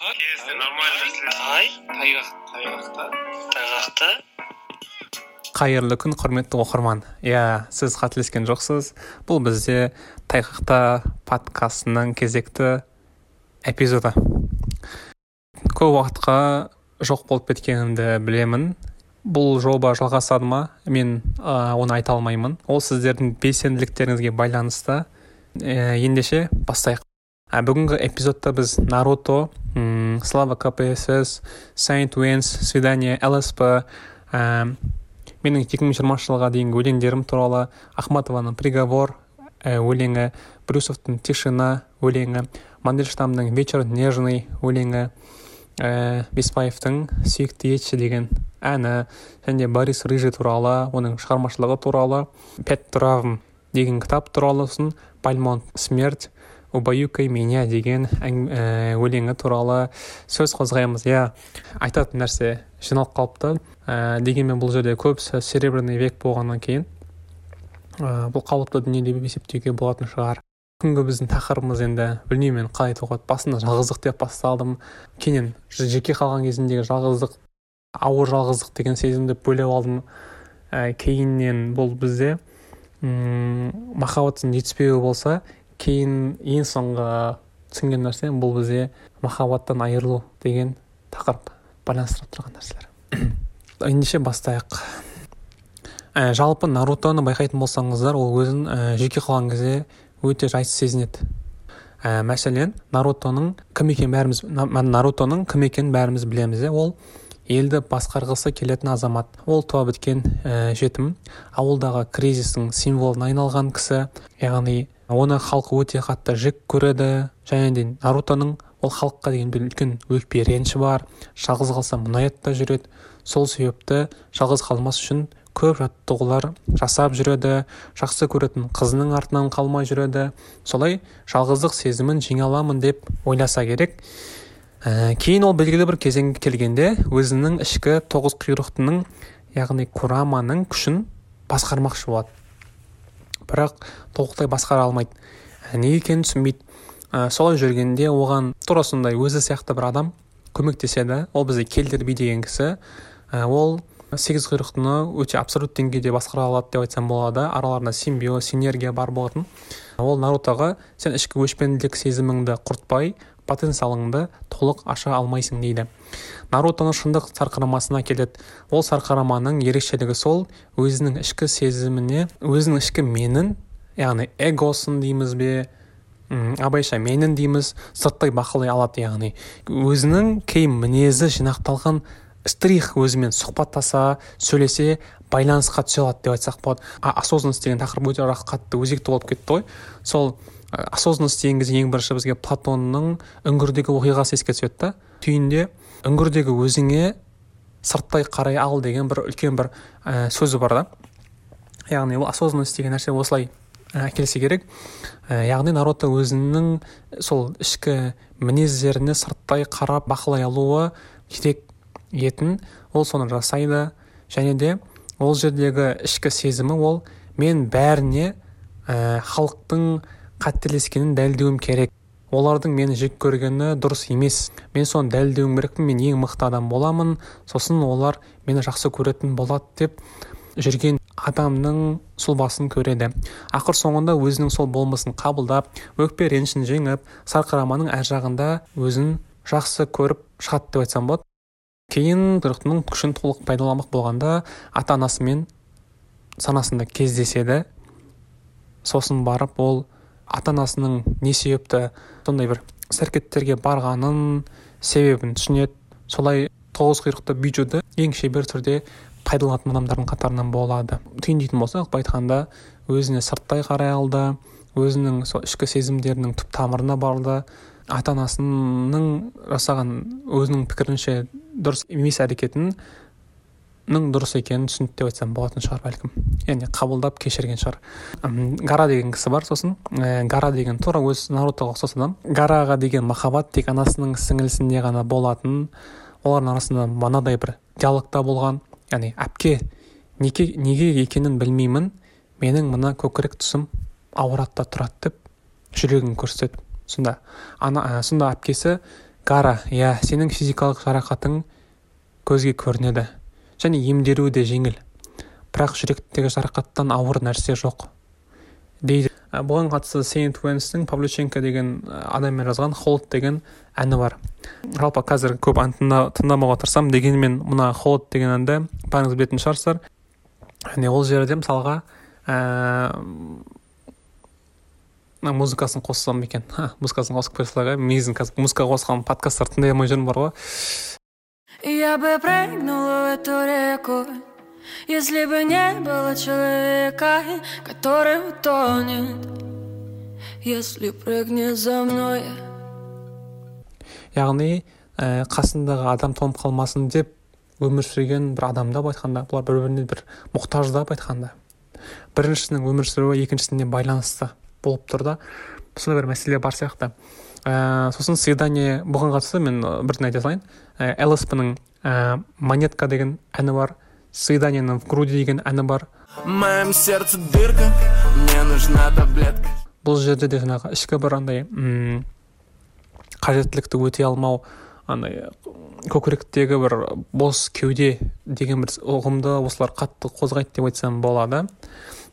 кезде нормально тай тайғақ тайғақта тайғақта қайырлы күн құрметті оқырман. Иә сіз қателескен жоқсыз. Бұл бізде тайғақта подкастының кезекті эпизоды. Көп уақытқа жоқ болып кеткенімді білемін. Бұл жоба жалғасады ма? Мен ә, оны айта алмаймын. Ол сіздердің белсенділіктеріңізге байланысты. Ә, ендеше бастайық. Ә, бүгінгі эпизодта біз наруто слава кпсс saint уэнс свидание лсп ә, менің 2020 жылға дейінгі өлеңдерім туралы ахматованың приговор өлеңі брюсовтың тишина өлеңі мандельштамның вечер нежный өлеңі ә, беспаевтың сүйікті етші деген әні және борис рыжий туралы оның шығармашылығы туралы пять травм деген кітап туралы сосын пальмонт смерть убаюкай меня деген ә, өлеңі туралы сөз қозғаймыз. Иә айтатын нәрсе жиналып қалыпты. Ә, дегенмен бұл жерде көбісі серебряный век болғаннан кейін ә, бұл қалыпты дүние деп есептеуге болатын шығар. Бүгінгі біздің тақырыбымыз енді білмеймін мен қалай айтуға болады. Басында жалғыздық деп бастадым кейіннен жеке қалған кезіндегі жалғыздық ауыр жалғыздық деген сезімді бөліп алдым. Ә, кейіннен бұл бізде махаббаттың жетіспеуі болса кейін ең соңғы түсінген нәрсе бұл бізде махаббаттан айырылу деген тақырып байланыстырып тұрған нәрселер. Ендеше бастайық. Ә, жалпы нарутоны байқайтын болсаңыздар ол өзін ә, жеке қалған кезде өте жайсыз сезінеді. Ә, мәселен нарутоның кім екенін бәріміз На- нарутоның кім екенін бәріміз білеміз ол елді басқарғысы келетін азамат. Ол туа біткен ә, жетім ауылдағы кризистің символына айналған кісі яғни оны халық өте қатты жек көреді. Және де нарутоның ол халыққа деген үлкен өкпе реніші бар. Жалғыз қалса мұңаяды да жүреді. Сол себепті жалғыз қалмас үшін көп жаттығулар жасап жүреді. Жақсы көретін қызының артынан қалмай жүреді. Солай жалғыздық сезімін жеңе аламын деп ойласа керек. Ә, кейін ол белгілі бір кезеңге келгенде өзінің ішкі тоғыз құйрықтының яғни кураманың күшін басқармақшы болады. Бірақ толықтай басқара алмайды. Ә, неге екенін түсінбейді. Ә, солай жүргенде оған тура сондай өзі сияқты бір адам көмектеседі. Ол бізде келдір би деген кісі. Ә, ол сегіз құйрықтыны өте абсолют деңгейде басқара алады деп айтсам болады. Араларында симбиоз синергия бар болатын. Ол нарутоға сен ішкі өшпенділік сезіміңді құртпай потенциалыңды толық аша алмайсың дейді. Нарутоның шындық сарқырамасына келеді. Ол сарқыраманың ерекшелігі сол өзінің ішкі сезіміне өзінің ішкі менін яғни эгосын дейміз бе абайша менін дейміз сырттай бақылай алады яғни. Өзінің кей мінезі жинақталған штрих өзімен сұхбаттаса сөйлесе байланысқа түсе алады деп айтсақ болады. А осознанность деген тақырып өте қатты өзекті болып кетті ғой. Сол осознанность деген ең бірінші бізге платонның үңгірдегі оқиғасы еске түседі да. Түйінде үңгірдегі өзіңе сырттай қарай ал деген бір үлкен бір ә, сөзі бар да. Яғни ол осознанность деген нәрсе осылай ә, әкелсе керек. Ә, яғни наруто өзінің сол ішкі мінездеріне сырттай қарап бақылай алуы керек етін ол соны жасайды. Және де ол жердегі ішкі сезімі ол мен бәріне ә, халықтың қателескенін дәлелдеуім керек. Олардың мені жек көргені дұрыс емес. Мен соны дәлелдеуім керекпін мен ең мықты адам боламын. Сосын олар мені жақсы көретін болады деп жүрген адамның сұлбасын көреді. Ақыр соңында өзінің сол болмысын қабылдап өкпе ренішін жеңіп сарқыраманың әр жағында өзін жақсы көріп шығады деп айтсам болады. Кейін құйрықтың күшін толық пайдаланбақ болғанда ата анасымен санасында кездеседі. Сосын барып ол ата анасының не себепті сондай бір іс әрекеттерге барғанын себебін түсінеді. Солай тоғыз құйрықты биджуді ең шебер түрде пайдаланатын адамдардың қатарынан болады. Түйіндейтін болсақ айтқанда өзіне сырттай қарай алды өзінің сол ішкі сезімдерінің түп тамырына барды ата анасының жасаған өзінің пікірінше дұрыс емес әрекетін дұрыс екенін түсінді деп айтсам болатын шығар бәлкім. Яғни қабылдап кешірген шығар. Гара деген кісі бар сосын. Ә, гара деген тура өз нарутоға ұқсас адам. Гараға деген махаббат тек анасының сіңілісінде ғана болатын. Олардың арасында мынадай бір диалогта болған. Яғни әпке неге, неге екенін білмеймін. Менің мына көкірек тұсым ауырады да тұрады деп жүрегін көрсетеді. Сонда ана ә, сонда әпкесі кара иә сенің физикалық жарақатың көзге көрінеді және емделуі де жеңіл. Бірақ жүректегі жарақаттан ауыр нәрсе жоқ. Дейді бұған қатысты сейнт уэнстің павлюченко деген адаммен жазған холд деген әні бар. Жалпы қазір көп ән тыңдамауға тырысамын дегенмен мына холд деген әнді бәріңіз білетін шығарсыздар. Және ол жерде мысалға мына музыкасын қоссам екен. Музыкасын қосып қоя салайық иә негізі қазір музыка қосқан подкасттарды тыңдай алмай жүрмін бар ғой Я бы прыгнул в эту реку, если бы не было человека, который утонет, если прыгнет за мной. яғни ә, қасындағы адам тоңып қалмасын деп өмір сүрген бір адамдап айтқанда бұлар бір біріне бір мұқтаждап айтқанда. Біріншісінің өмір сүруі екіншісіне байланысты болып тұр да. Сондай бір мәселе бар сияқты. Ә, сосын свидание бұған қатысты мен бірден айта салайын ә, лспның ә, монетка деген әні бар. Свиданиенің в груди деген әні бар. Моем сердце дырка, мне нужна таблетка. бұл жерде де жаңағы ішкі бір андай қажеттілікті өтей алмау андай көкіректегі бір бос кеуде деген бір ұғымды осылар қатты қозғайды деп айтсам болады.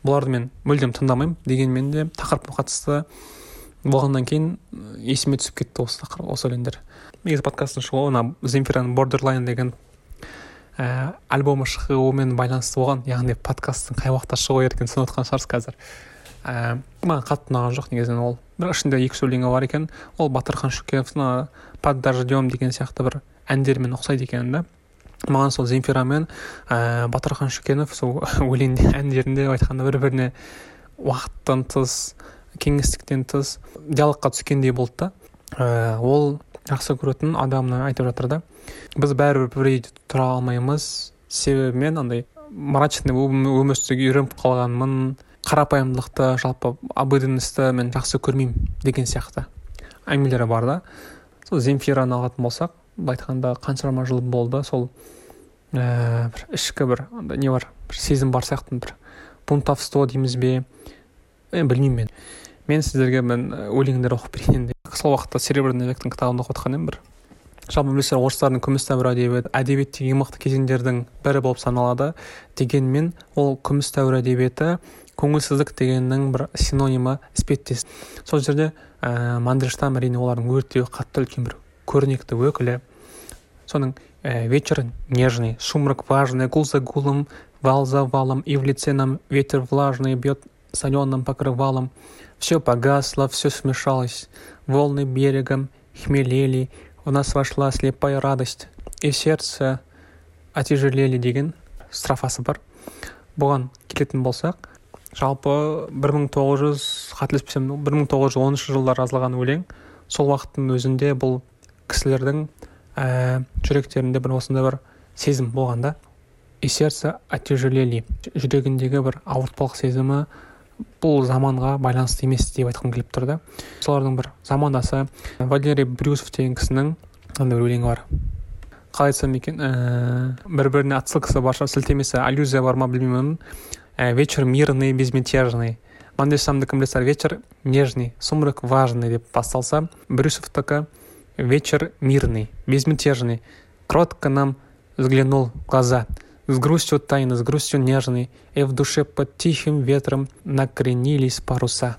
Бұларды мен мүлдем тыңдамаймын. Дегенмен де тақырыпқа қатысты болғаннан кейін есіме түсіп кетті осы тақырып осы өлеңдер. Негізі подкасттың шығуы мына земфираның бордерлайн деген ә, альбомы шығуымен байланысты болған. Яғни подкасттың қай уақытта шығуы керек екенін түсініп шығарсыз қазір. Ә, маған қатты ұнаған жоқ негізінен ол. Бірақ ішінде екі үш өлеңі бар екен. Ол батырхан шүкеновтың под дождем деген сияқты бір әндермен ұқсайды екен да маған сол земфирамен ә, батырхан шүкенов сол өлең әндерінде айтқанда бір біріне уақыттан тыс кеңістіктен тыс диалогқа түскендей болды да. Ә, ол жақсы көретін адамына айтып жатыр да. Біз бәрібір бір үйде тұра алмаймыз. Себебі мен андай мрачный өмір сүруге үйреніп қалғанмын. Қарапайымдылықты жалпы обыденностьті мен жақсы көрмеймін деген сияқты әңгімелері бар да. Сол земфираны алатын болсақ былай айтқанда қаншама жыл болды сол ә, бір ішкі бір андай не бар бір сезім бар сияқты бір бунтовство дейміз бе? Е білмеймін мен. Мен сіздерге мен өлеңдер оқып берейін деп. Сол уақытта серебряный вектің кітабын оқып отырған едім бір. Жалпы білесіздер орыстардың күміс дәуір әдебиеті әдебиеттегі ең мықты кезеңдердің бірі болып саналады дегенмен ол күміс дәуір әдебиеті көңілсіздік дегеннің бір синонимі іспеттес. Сол жерде ә, мандельштам әрине олардың өте қатты үлкен бір көрнекті өкілі. Соның ә, вечер нежный сумрак важный гул за гулом вал за валом и в лице нам ветер влажный бьет соленым покрывалом все погасло все смешалось. Волны берегом хмелели. В нас вошла слепая радость и сердце отяжелели. Деген строфасы бар бұған келетін болсақ жалпы 1900 қателеспесем 1913 жылда жазылған өлең. Сол уақыттың өзінде бұл кісілердің ә, жүректерінде бір осындай бір сезім болған да и сердце отяжелели. Жүрегіндегі бір ауыртпалық сезімі бұл заманға байланысты емес деп айтқым келіп тұр да. Солардың бір замандасы валерий брюсов деген кісінің мынандай бір өлеңі бар. Қалай айтсам екен ііі бір біріне отсылкасы бар шығар сілтемесі аллюзия бар ма білмеймін. Ә, вечер мирный безмятежный. Мандельштамдікі білесіздер? Вечер нежный сумрак важный деп басталса брюсовтікі вечер мирный безмятежный кротко нам взглянул в глаза с грустью тайны, с грустью нежной, и в душе под тихим ветром накренились паруса.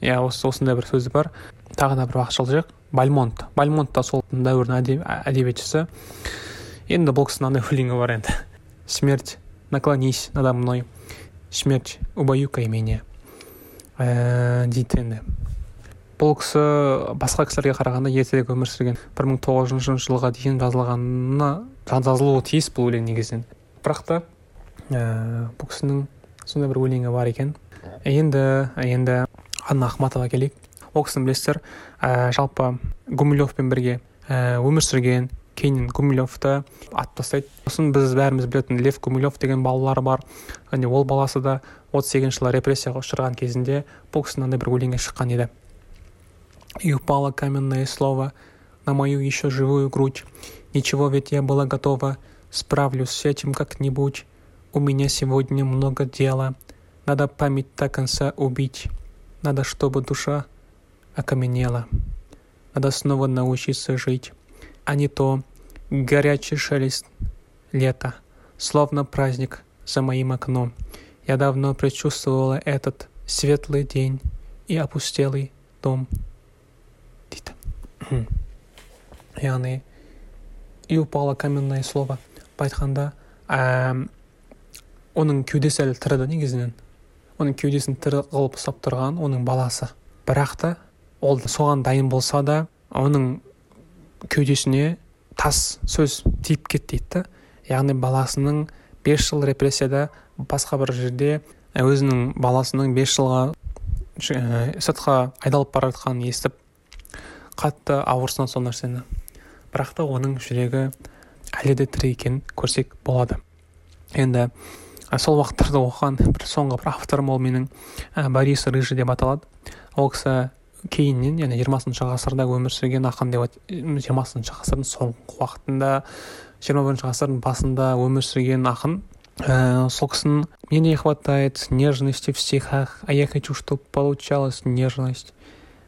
иә осы осындай бір сөзі бар. Тағы да бір уақыт жылжайық бальмонт. Бальмонт та сол дәуірдің әдебиетшісі. Енді бұл кісінің мынандай өлеңі бар енді. Смерть. Наклонись надо мной. Смерть. Убаюкай меня ә, дейді енді. Бұл кісі басқа кісілерге қарағанда ертерек өмір сүрген бір мың тоғыз жүзінші жылға дейін жазылғанына жазылуы тиіс бұл өлең негізінен. Бірақ та ә, бұл кісінің сондай бір өлеңі бар екен. Енді енді анна ахматова келейік. Ол кісіні білесіздер ә, жалпы гумилевпен бірге ә, өмір сүрген кейіннен гумилевті атып тастайды. Сосын біз бәріміз білетін лев гумилев деген балалары бар. Және ол баласы да отыз сегізінші жылы репрессияға ұшыраған кезінде бұл кісінің андай бір өлеңі шыққан еді. И упало каменное слово на мою еще живую грудь. Ничего ведь я была готова. Справлюсь с этим как-нибудь. У меня сегодня много дела. Надо память до конца убить. Надо чтобы душа окаменела. Надо снова научиться жить, а не то горячий шелест лета, словно праздник за моим окном. Я давно предчувствовала этот светлый день и опустелый дом. Дейді яғни и упало каменное слово айтқанда оның кеудесі әлі тірі да негізінен. Оның кеудесін тірі қылып ұстап тұрған оның баласы. Бірақ та ол соған дайын болса да оның кеудесіне тас сөз тиіп кетті дейді яғни баласының бес жыл репрессияда басқа бір жерде өзінің баласының бес жылға сыртқа айдалып бара жатқанын естіп қатты ауырсынады сол нәрсені. Бірақ та оның жүрегі әлі де тірі екенін көрсек болады. Енді сол уақыттарда оқыған бір соңғы бір авторым ол менің борис рыжий деп аталады. Ол кісі кейіннен яғни жиырмасыншы ғасырда өмір сүрген ақын деп жиырмасыншы ғасырдың соңғы уақытында жиырма бірінші ғасырдың басында өмір сүрген ақын. Ә, сол кісінің мне не хватает нежности в стихах а я хочу чтобы получалась нежность.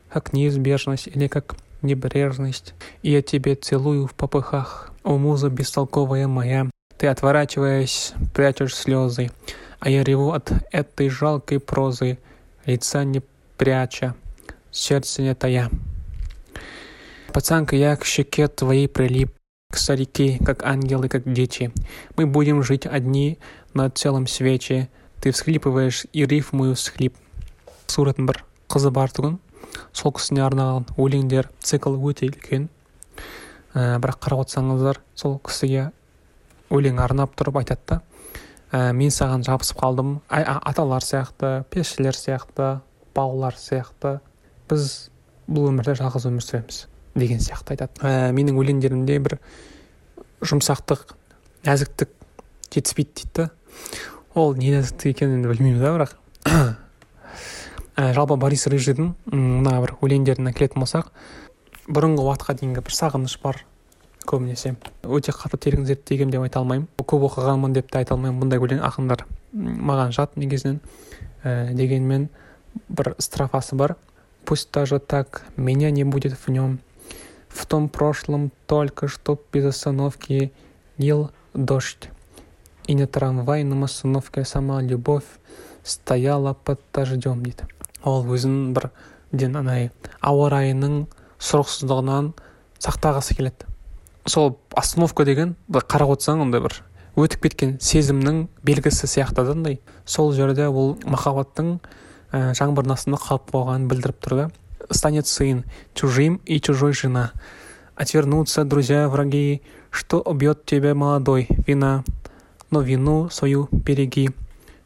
Как неизбежность или как небрежность. Я тебе целую в попыхах. о муза бестолковая моя ты отворачиваясь прячешь слезы а я реву от этой жалкой прозы лица не пряча сердце не тая. Пацанка, я к щеке твоей прилип, к старики, как ангелы, как дети. Мы будем жить одни на целом свете. Ты всхлипываешь и рифмую всхлип. суреттің бір қызы бар тұғын сол кісіне арналған өлеңдер цикл өте үлкен ә, бірақ қарап отырсаңыздар сол кісіге өлең арнап тұрып айтады да ә, мен саған жабысып қалдым. Аталар сияқты періштелер сияқты баулар сияқты біз бұл өмірде жалғыз өмір сүреміз деген сияқты айтады. Ә, менің өлеңдерімде бір жұмсақтық нәзіктік жетіспейді дейді ол не нәзіктік екенін енді білмеймін да бірақ ә, жалпы борис рыжийдің мына бір өлеңдеріне келетін болсақ бұрынғы уақытқа дейінгі бір сағыныш бар көбінесе. Өте қатты терең зерттегенмін деп айта алмаймын. Көп оқығанмын деп те айта алмаймын бұндай өлең ақындар. Маған жат негізінен. Ә, дегенмен бір строфасы бар. Пусть даже так, меня не будет в нем. В том прошлом только что без остановки лил дождь. И на трамвайном остановке сама любовь стояла под дождем дейді ол өзін ден анай ауа райының сұрықсыздығынан сақтағысы келеді. Сол остановка деген қарап отырсаң ондай бір өтіп кеткен сезімнің белгісі сияқты да сол жерде ол махаббаттың ә, жаңбырдың астында қалып қойғанын білдіріп тұр да. Станет сын чужим и чужой жена. Отвернутся друзья враги. Что убьет тебя молодой? Вина. Но вину свою береги.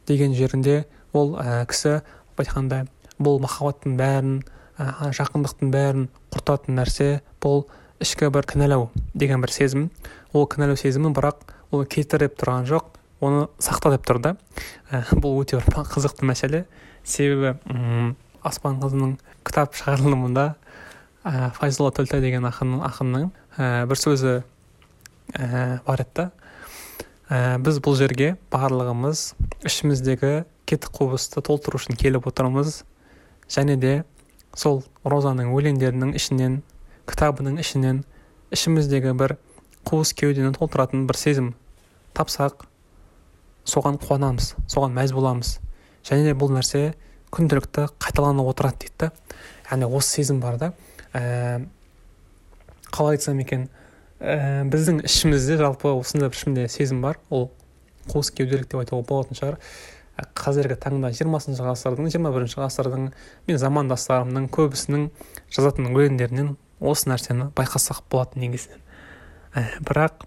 Деген жерінде ол ә, кісі айтқанда бұл махаббаттың бәрін ә, жақындықтың бәрін құртатын нәрсе бұл ішкі бір кінәлау деген бір сезім. Ол кінәлау сезімі бірақ ол кетір деп тұрған жоқ оны сақта деп тұр да. Ә, бұл өте бір қызықты мәселе. Себебі аспан қызының кітап шығарылымында ә, файзолла төлтай деген ақын, ақынның ә, бір сөзі ә, бар еді ә, біз бұл жерге барлығымыз ішіміздегі кетік қуысты толтыру үшін келіп отырмыз және де сол розаның өлеңдерінің ішінен кітабының ішінен ішіміздегі бір қуыс кеудені толтыратын бір сезім тапсақ соған қуанамыз соған мәз боламыз. Және де бұл нәрсе күнделікті қайталанып отырады дейді да. Яғни осы сезім бар да. Ә, қалай айтсам екен? Ә, біздің ішімізде жалпы осындай бір ішімде сезім бар. Ол қуыс кеуделік деп айтуға болатын шығар. Қазіргі таңда жиырмасыншы ғасырдың жиырма бірінші ғасырдың мен замандастарымның көбісінің жазатын өлеңдерінен осы нәрсені байқасақ болады негізінен. Ә, бірақ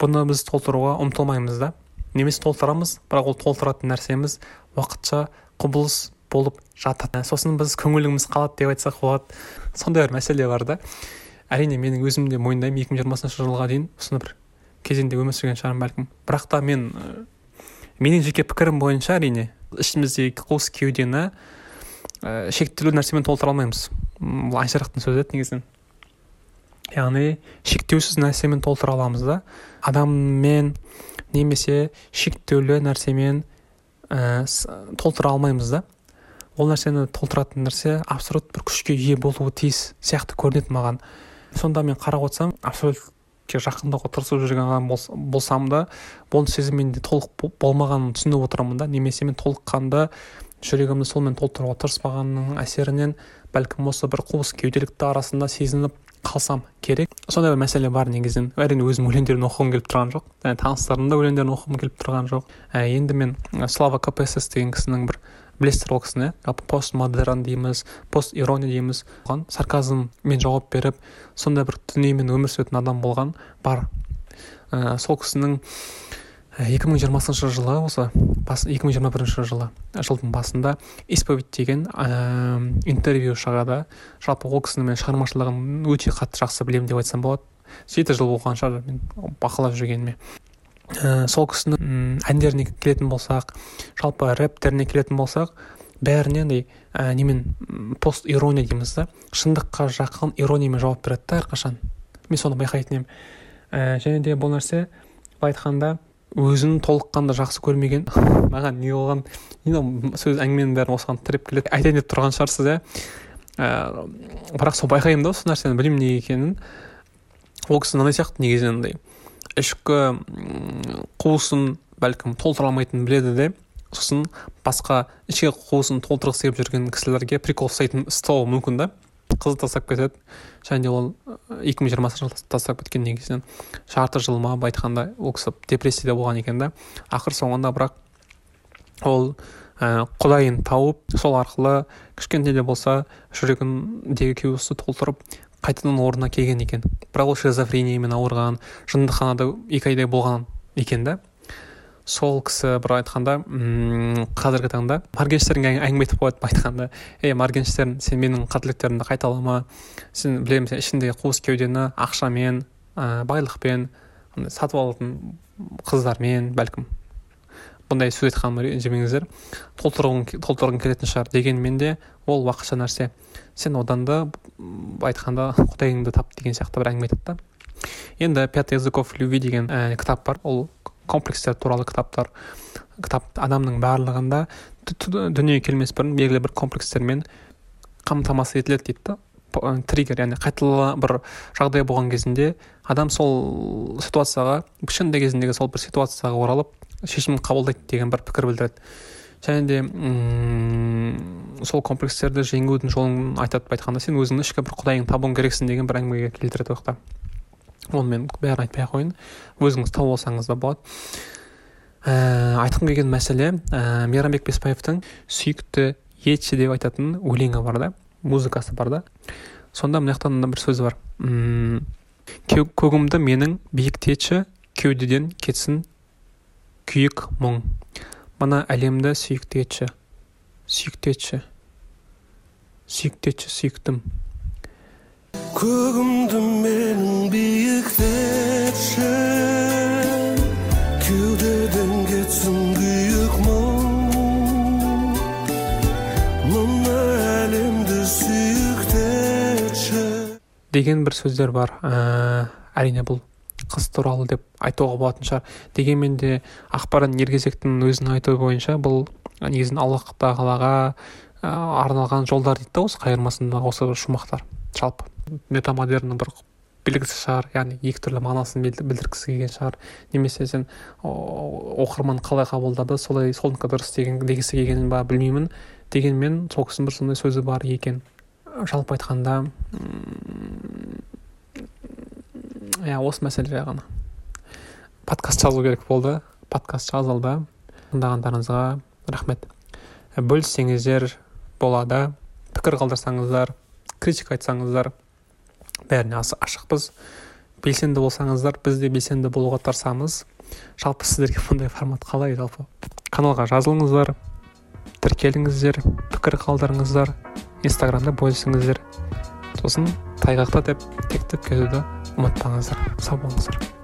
бұны біз толтыруға ұмтылмаймыз да. Немесе толтырамыз бірақ ол толтыратын нәрсеміз уақытша құбылыс болып жатады. Сосын біз көңіліміз қалады деп айтсақ болады. Сондай бір мәселе бар да. Әрине менің өзім де мойындаймын екі мың жиырмасыншы жылға дейін осындай бір кезеңде өмір сүрген шығармын бәлкім. Бірақ та мен менің жеке пікірім бойынша әрине ішіміздегі қуыс кеудені ә, шектеулі нәрсемен толтыра алмаймыз. Бұл айшарықтың сөзі еді негізінен. Яғни шектеусіз нәрсемен толтыра аламыз да адаммен немесе шектеулі нәрсемен ә, толтыра алмаймыз да. Ол нәрсені толтыратын нәрсе абсолют бір күшке ие болуы тиіс сияқты көрінеді маған. Сонда мен қарап отырсам абсолютке жақындауға тырысып жүрген адам болсам да бұл сезім менде толық болмағанын түсініп отырамын да. Немесе мен толыққанды жүрегімді солмен толтыруға тырыспағанның әсерінен бәлкім осы бір қуыс кеуделікті арасында сезініп қалсам керек. Сондай бір мәселе бар негізінен. Әрине өзім өлеңдерін оқығым келіп тұрған жоқ. Және таныстардың да өлеңдерін оқығым келіп тұрған жоқ. Ә, енді мен слава кпсс деген кісінің бір білесіздер ол кісіні постмодерн дейміз пост ирония дейміз. Оған сарказммен жауап беріп сондай бір дүниемен өмір сүретін адам болған бар. Ә, сол кісінің екі мың жиырмасыншы жылы осы бас екі мың жиырма бірінші жылы жылдың басында исповедь деген ә, интервью шығады. Жалпы ол кісінің мен шығармашылығын өте қатты жақсы білемін деп айтсам болады. Жеті жыл болған шығар мен бақылап жүргеніме. Ә, сол кісінің әндеріне келетін болсақ жалпы рэптеріне келетін болсақ бәріне андай ә, немен пост ирония дейміз да шындыққа жақын ирониямен жауап береді да әрқашан. Мен соны байқайтын едім. Ә, және де бұл нәрсе былай айтқанда өзін толыққанды жақсы көрмеген. Маған не болған сөз әңгіменің бәрін осыған тіреп келеді. Айтайын деп тұрған шығарсыз иә. Ә, бірақ сол байқаймын да осы нәрсені білмеймін неге екенін. Ол кісі мынандай сияқты негізінен андай ішкі қуысын бәлкім толтыра алмайтынын біледі де сосын басқа ішкі қуысын толтырғысы келіп жүрген кісілерге прикол ұстайтын ұстауы мүмкін да. Қызы тастап кетеді. Және де ол екі мың жиырмасыншы жылы тастап кеткен негізінен жарты жыл ма былай айтқанда ол кісі депрессияда болған екен да. Ақыр соңында бірақ ол ә, құдайын тауып сол арқылы кішкентай де болса жүрегіндегі кеуісі толтырып қайтадан орнына келген екен. Бірақ ол шизофрениямен ауырған жындыханада екі айдай болған екен да. Сол кісі бір айтқанда м қазіргі таңда моргенштерн әңгіме айтып қояды айтқанда. Ей моргенштерн сен менің қателіктерімді қайталама сен білемін сен ішіндегі қуыс кеудені ақшамен ә, байлықпен сатып алатын қыздармен бәлкім бұндай сөз айтқаныма ренжімеңіздер толтырғың келетін шығар дегенмен де ол уақытша нәрсе. Сен одан да айтқанда құдайыңды тап деген сияқты бір әңгіме айтады да. Енді пять языков любви деген ә, кітап бар. Ол комплекстер туралы кітаптар кітап адамның барлығында дүниеге келмес бұрын белгілі бір комплекстермен қамтамасыз етіледі дейді да. Триггер яғни қайтала бір жағдай болған кезінде адам сол ситуацияға кішкентай кезіндегі сол бір ситуацияға оралып шешім қабылдайды деген бір пікір білдіреді. Және де сол комплекстерді жеңудің жолын айтады айтқанда сен өзіңнің ішкі бір құдайыңды табуың керексің деген бір әңгімеге келтіреді ол оны мен бәрін айтпай ақ қояйын өзіңіз тауып алсаңыз да болады. Ә, айтқым келген мәселе ә, мейрамбек беспаевтың сүйікті етші деп айтатын өлеңі бар да музыкасы бар да. Сонда мына жақта бір сөзі бар. Көгімді менің биіктетші кеудеден кетсін күйік мұң. Мына әлемді сүйікті етші сүйікті етші сүйікті етші сүйіктім. Көгімді менің биіктетші кеудеден кетсін күйік мұң мына әлемді сүйіктетші деген бір сөздер бар ә, әрине бұл қыз туралы деп айтуға болатын шығар. Дегенмен де ақпарат ергезектің өзінің айтуы бойынша бұл негізінен аллах тағалаға арналған жолдар дейді да осы қайырмасында осы шумақтар. Жалпы метамодерннің бір белгісі шығар яғни екі түрлі мағынасын білдіргісі келген шығар. Немесе сен оқырман қалай қабылдады солай солдікі дұрыс деген дегісі келген ба білмеймін. Дегенмен сол кісінің бір сондай сөзі бар екен. Жалпы айтқанда иә осы мәселе жай ғана подкаст жазу керек болды. Подкаст жазылды. Тыңдағандарыңызға рахмет. Бөліссеңіздер болады. Пікір қалдырсаңыздар. Критика айтсаңыздар бәріне ашықпыз. Белсенді болсаңыздар біз де белсенді болуға тырысамыз. Жалпы сіздерге бұндай формат қалай жалпы? Каналға жазылыңыздар тіркеліңіздер пікір қалдырыңыздар инстаграмда бөлісіңіздер. Сосын тайғақта деп тектеп кетуді ұмытпаңыздар. Сау болыңыздар.